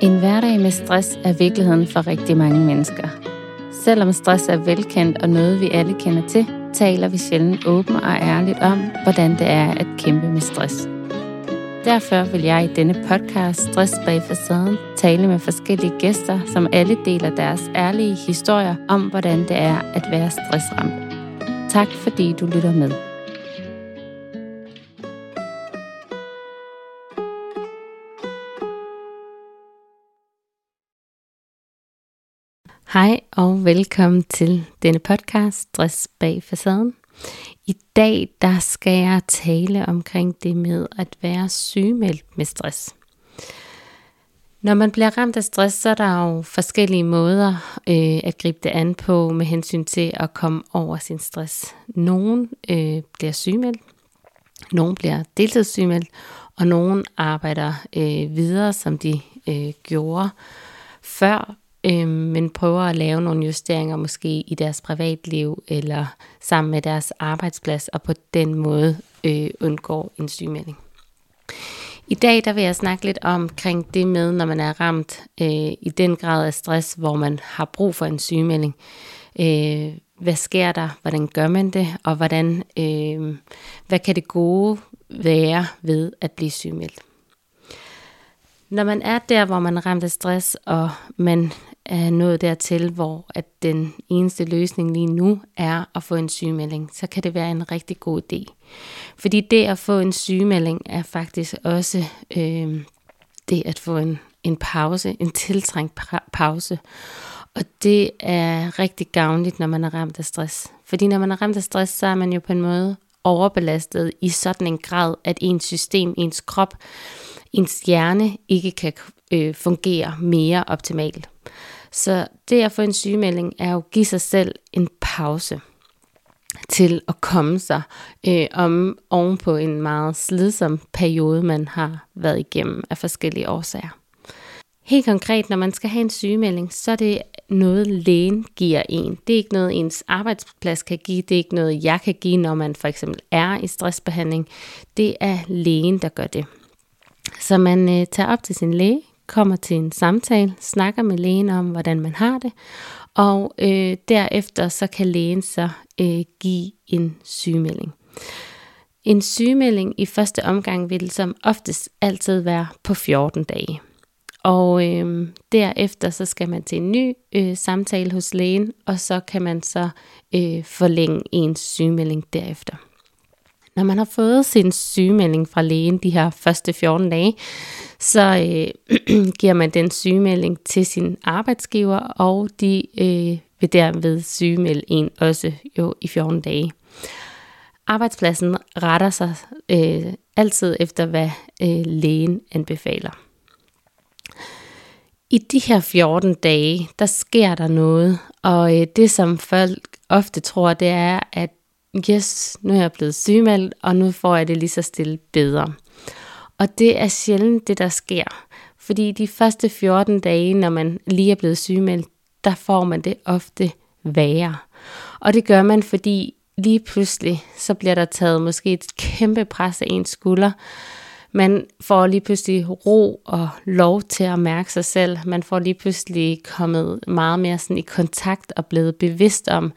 En hverdag med stress er virkeligheden for rigtig mange mennesker. Selvom stress er velkendt og noget, vi alle kender til, taler vi sjældent åbent og ærligt om, hvordan det er at kæmpe med stress. Derfor vil jeg i denne podcast Stress bag facaden tale med forskellige gæster, som alle deler deres ærlige historier om, hvordan det er at være stressramt. Tak fordi du lytter med. Hej og velkommen til denne podcast Stress bag facaden. I dag der skal jeg tale omkring det med at være sygemeldt med stress. Når man bliver ramt af stress, så er der jo forskellige måder øh, at gribe det an på med hensyn til at komme over sin stress. Nogen øh, bliver sygemeldt, nogen bliver deltidssygemeldt, og nogen arbejder øh, videre, som de øh, gjorde før øh, men prøver at lave nogle justeringer måske i deres privatliv eller sammen med deres arbejdsplads, og på den måde øh, undgår en sygemelding. I dag der vil jeg snakke lidt omkring det med, når man er ramt øh, i den grad af stress, hvor man har brug for en sygemelding. Øh, hvad sker der? Hvordan gør man det? Og hvordan, øh, hvad kan det gode være ved at blive sygemeldt? Når man er der, hvor man er ramt af stress, og man er nået dertil, hvor at den eneste løsning lige nu er at få en sygemelding, så kan det være en rigtig god idé. Fordi det at få en sygemelding er faktisk også øh, det at få en, en pause, en tiltrængt pause. Og det er rigtig gavnligt, når man er ramt af stress. Fordi når man er ramt af stress, så er man jo på en måde overbelastet i sådan en grad, at ens system, ens krop, ens hjerne ikke kan øh, fungere mere optimalt. Så det at få en sygemelding er jo at give sig selv en pause til at komme sig øh, om oven på en meget slidsom periode, man har været igennem af forskellige årsager. Helt konkret, når man skal have en sygemelding, så er det noget, lægen giver en. Det er ikke noget, ens arbejdsplads kan give. Det er ikke noget, jeg kan give, når man for eksempel er i stressbehandling. Det er lægen, der gør det. Så man øh, tager op til sin læge, kommer til en samtale, snakker med lægen om, hvordan man har det, og øh, derefter så kan lægen så øh, give en sygemelding. En sygemelding i første omgang vil som oftest altid være på 14 dage. Og øh, derefter så skal man til en ny øh, samtale hos lægen, og så kan man så øh, forlænge ens sygemelding derefter. Når man har fået sin sygemelding fra lægen de her første 14 dage, så øh, giver man den sygemelding til sin arbejdsgiver, og de øh, vil derved sygemelde en også jo i 14 dage. Arbejdspladsen retter sig øh, altid efter, hvad øh, lægen anbefaler. I de her 14 dage, der sker der noget, og øh, det som folk ofte tror, det er, at yes, nu er jeg blevet sygemeldt, og nu får jeg det lige så stille bedre. Og det er sjældent det, der sker. Fordi de første 14 dage, når man lige er blevet sygemeldt, der får man det ofte værre. Og det gør man, fordi lige pludselig, så bliver der taget måske et kæmpe pres af ens skulder. Man får lige pludselig ro og lov til at mærke sig selv. Man får lige pludselig kommet meget mere sådan i kontakt og blevet bevidst om,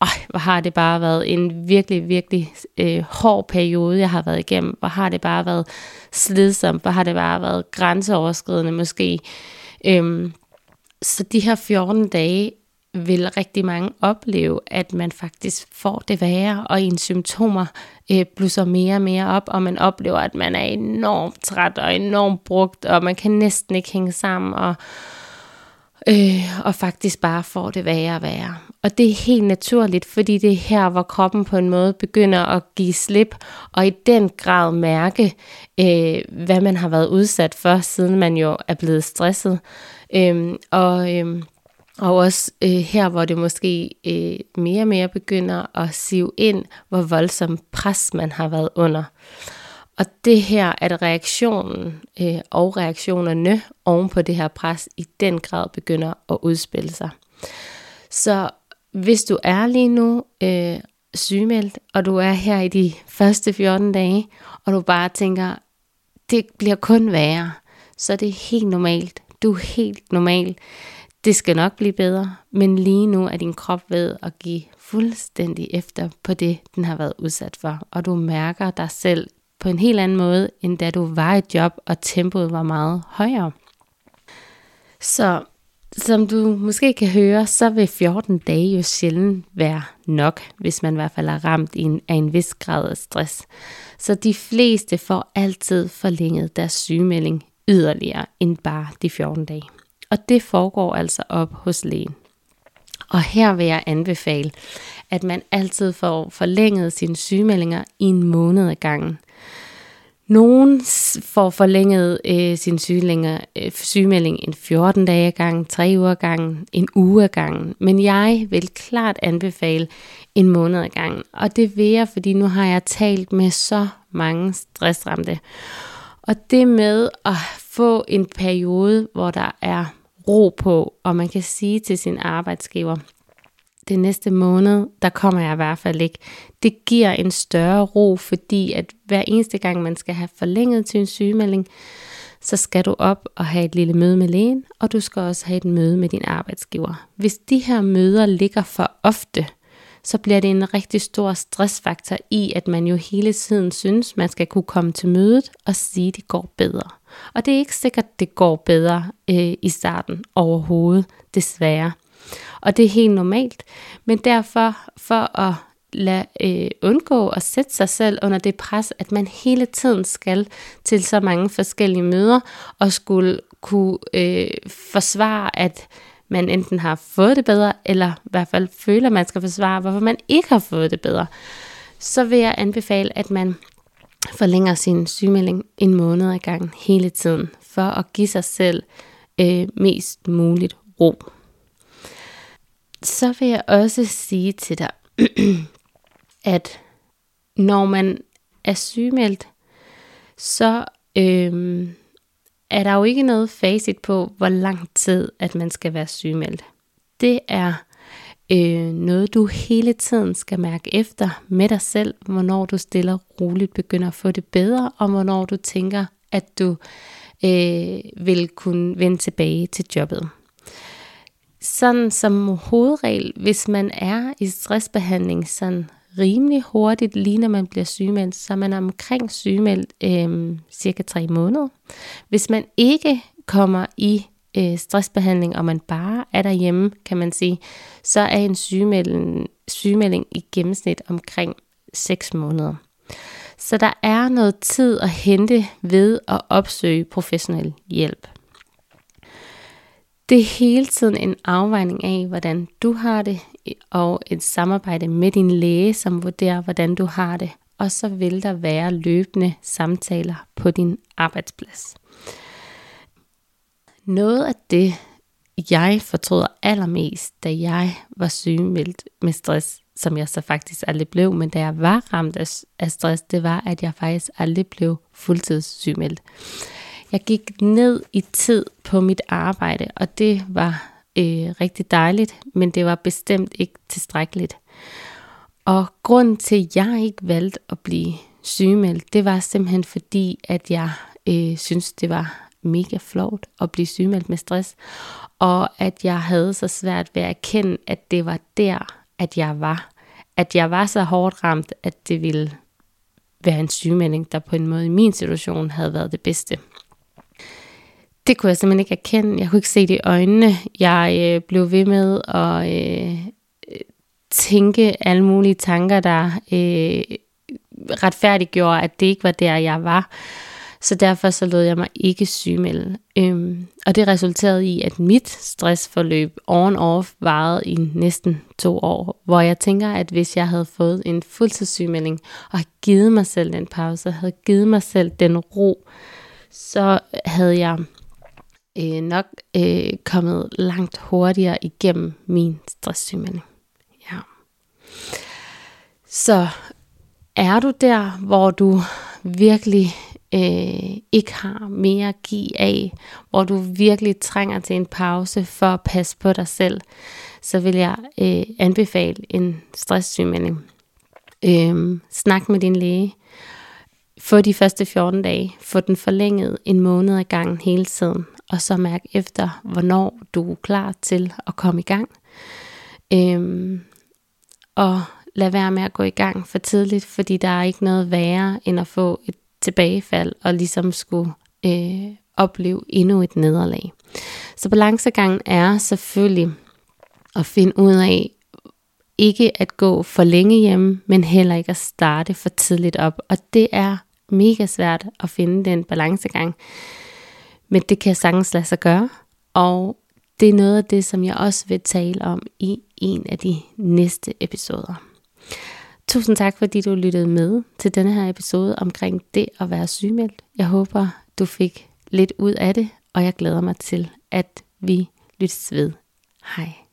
ej, hvor har det bare været en virkelig, virkelig øh, hård periode, jeg har været igennem. Hvor har det bare været slidsomt, hvor har det bare været grænseoverskridende måske. Øhm, så de her 14 dage vil rigtig mange opleve, at man faktisk får det værre, og ens symptomer øh, blusser mere og mere op, og man oplever, at man er enormt træt og enormt brugt, og man kan næsten ikke hænge sammen, og, øh, og faktisk bare får det værre og værre. Og det er helt naturligt, fordi det er her, hvor kroppen på en måde begynder at give slip, og i den grad mærke, øh, hvad man har været udsat for, siden man jo er blevet stresset. Øh, og, øh, og også øh, her, hvor det måske øh, mere og mere begynder at sive ind, hvor voldsom pres man har været under. Og det her, at reaktionen øh, og reaktionerne oven på det her pres i den grad begynder at udspille sig. Så hvis du er lige nu øh, sygemeldt, og du er her i de første 14 dage, og du bare tænker, det bliver kun værre, så er det helt normalt. Du er helt normal. Det skal nok blive bedre, men lige nu er din krop ved at give fuldstændig efter på det, den har været udsat for. Og du mærker dig selv på en helt anden måde, end da du var i job, og tempoet var meget højere. Så som du måske kan høre, så vil 14 dage jo sjældent være nok, hvis man i hvert fald er ramt af en vis grad af stress. Så de fleste får altid forlænget deres sygemelding yderligere end bare de 14 dage. Og det foregår altså op hos lægen. Og her vil jeg anbefale, at man altid får forlænget sine sygemeldinger i en måned ad gangen. Nogen får forlænget øh, sin sygelænger, øh, sygemelding en 14 dage ad gangen, 3 uger ad gangen, en uge ad gangen. Men jeg vil klart anbefale en måned ad gangen. Og det vil jeg, fordi nu har jeg talt med så mange stressramte. Og det med at få en periode, hvor der er ro på, og man kan sige til sin arbejdsgiver, det næste måned, der kommer jeg i hvert fald ikke. Det giver en større ro, fordi at hver eneste gang, man skal have forlænget til en sygemelding, så skal du op og have et lille møde med lægen, og du skal også have et møde med din arbejdsgiver. Hvis de her møder ligger for ofte, så bliver det en rigtig stor stressfaktor i, at man jo hele tiden synes, man skal kunne komme til mødet og sige, at det går bedre. Og det er ikke sikkert, at det går bedre øh, i starten overhovedet, desværre. Og det er helt normalt. Men derfor, for at lade øh, undgå at sætte sig selv under det pres, at man hele tiden skal til så mange forskellige møder, og skulle kunne øh, forsvare, at man enten har fået det bedre, eller i hvert fald føler, at man skal forsvare, hvorfor man ikke har fået det bedre, så vil jeg anbefale, at man forlænger sin sygemelding en måned ad gangen hele tiden, for at give sig selv øh, mest muligt ro. Så vil jeg også sige til dig, at når man er sygemeldt, så øhm, er der jo ikke noget facit på, hvor lang tid, at man skal være sygemeldt. Det er øh, noget, du hele tiden skal mærke efter med dig selv, hvornår du stille og roligt begynder at få det bedre, og hvornår du tænker, at du øh, vil kunne vende tilbage til jobbet. Sådan som hovedregel, hvis man er i stressbehandling sådan rimelig hurtigt, lige når man bliver sygemeldt, så er man omkring sygemeldt øh, cirka tre måneder. Hvis man ikke kommer i øh, stressbehandling, og man bare er derhjemme, kan man sige, så er en sygemelding, sygemelding i gennemsnit omkring 6 måneder. Så der er noget tid at hente ved at opsøge professionel hjælp. Det er hele tiden en afvejning af, hvordan du har det, og et samarbejde med din læge, som vurderer, hvordan du har det. Og så vil der være løbende samtaler på din arbejdsplads. Noget af det, jeg fortryder allermest, da jeg var sygemeldt med stress, som jeg så faktisk aldrig blev, men da jeg var ramt af stress, det var, at jeg faktisk aldrig blev fuldtidssygemeldt. Jeg gik ned i tid på mit arbejde, og det var øh, rigtig dejligt, men det var bestemt ikke tilstrækkeligt. Og grund til, at jeg ikke valgte at blive sygemeldt, det var simpelthen fordi, at jeg øh, synes, det var mega flot at blive sygemeldt med stress, og at jeg havde så svært ved at erkende, at det var der, at jeg var. At jeg var så hårdt ramt, at det ville være en sygemelding, der på en måde i min situation havde været det bedste. Det kunne jeg simpelthen ikke erkende. Jeg kunne ikke se det i øjnene. Jeg øh, blev ved med at øh, tænke alle mulige tanker, der øh, retfærdiggjorde, at det ikke var der, jeg var. Så derfor så lod jeg mig ikke sygemelde. Øhm, og det resulterede i, at mit stressforløb on off varede i næsten to år, hvor jeg tænker, at hvis jeg havde fået en fuldtidssygemelding og givet mig selv den pause, havde givet mig selv den ro, så havde jeg øh, nok øh, kommet langt hurtigere igennem min stresssygmelding. Ja. Så er du der, hvor du virkelig øh, ikke har mere at give af, hvor du virkelig trænger til en pause for at passe på dig selv, så vil jeg øh, anbefale en stresssygemelding. Øh, snak med din læge. Få de første 14 dage. Få den forlænget en måned ad gangen hele tiden og så mærk efter, hvornår du er klar til at komme i gang. Øhm, og lad være med at gå i gang for tidligt, fordi der er ikke noget værre end at få et tilbagefald og ligesom skulle øh, opleve endnu et nederlag. Så balancegangen er selvfølgelig at finde ud af, ikke at gå for længe hjemme, men heller ikke at starte for tidligt op. Og det er mega svært at finde den balancegang. Men det kan sagtens lade sig gøre, og det er noget af det, som jeg også vil tale om i en af de næste episoder. Tusind tak, fordi du lyttede med til denne her episode omkring det at være sygemeldt. Jeg håber, du fik lidt ud af det, og jeg glæder mig til, at vi lyttes ved. Hej.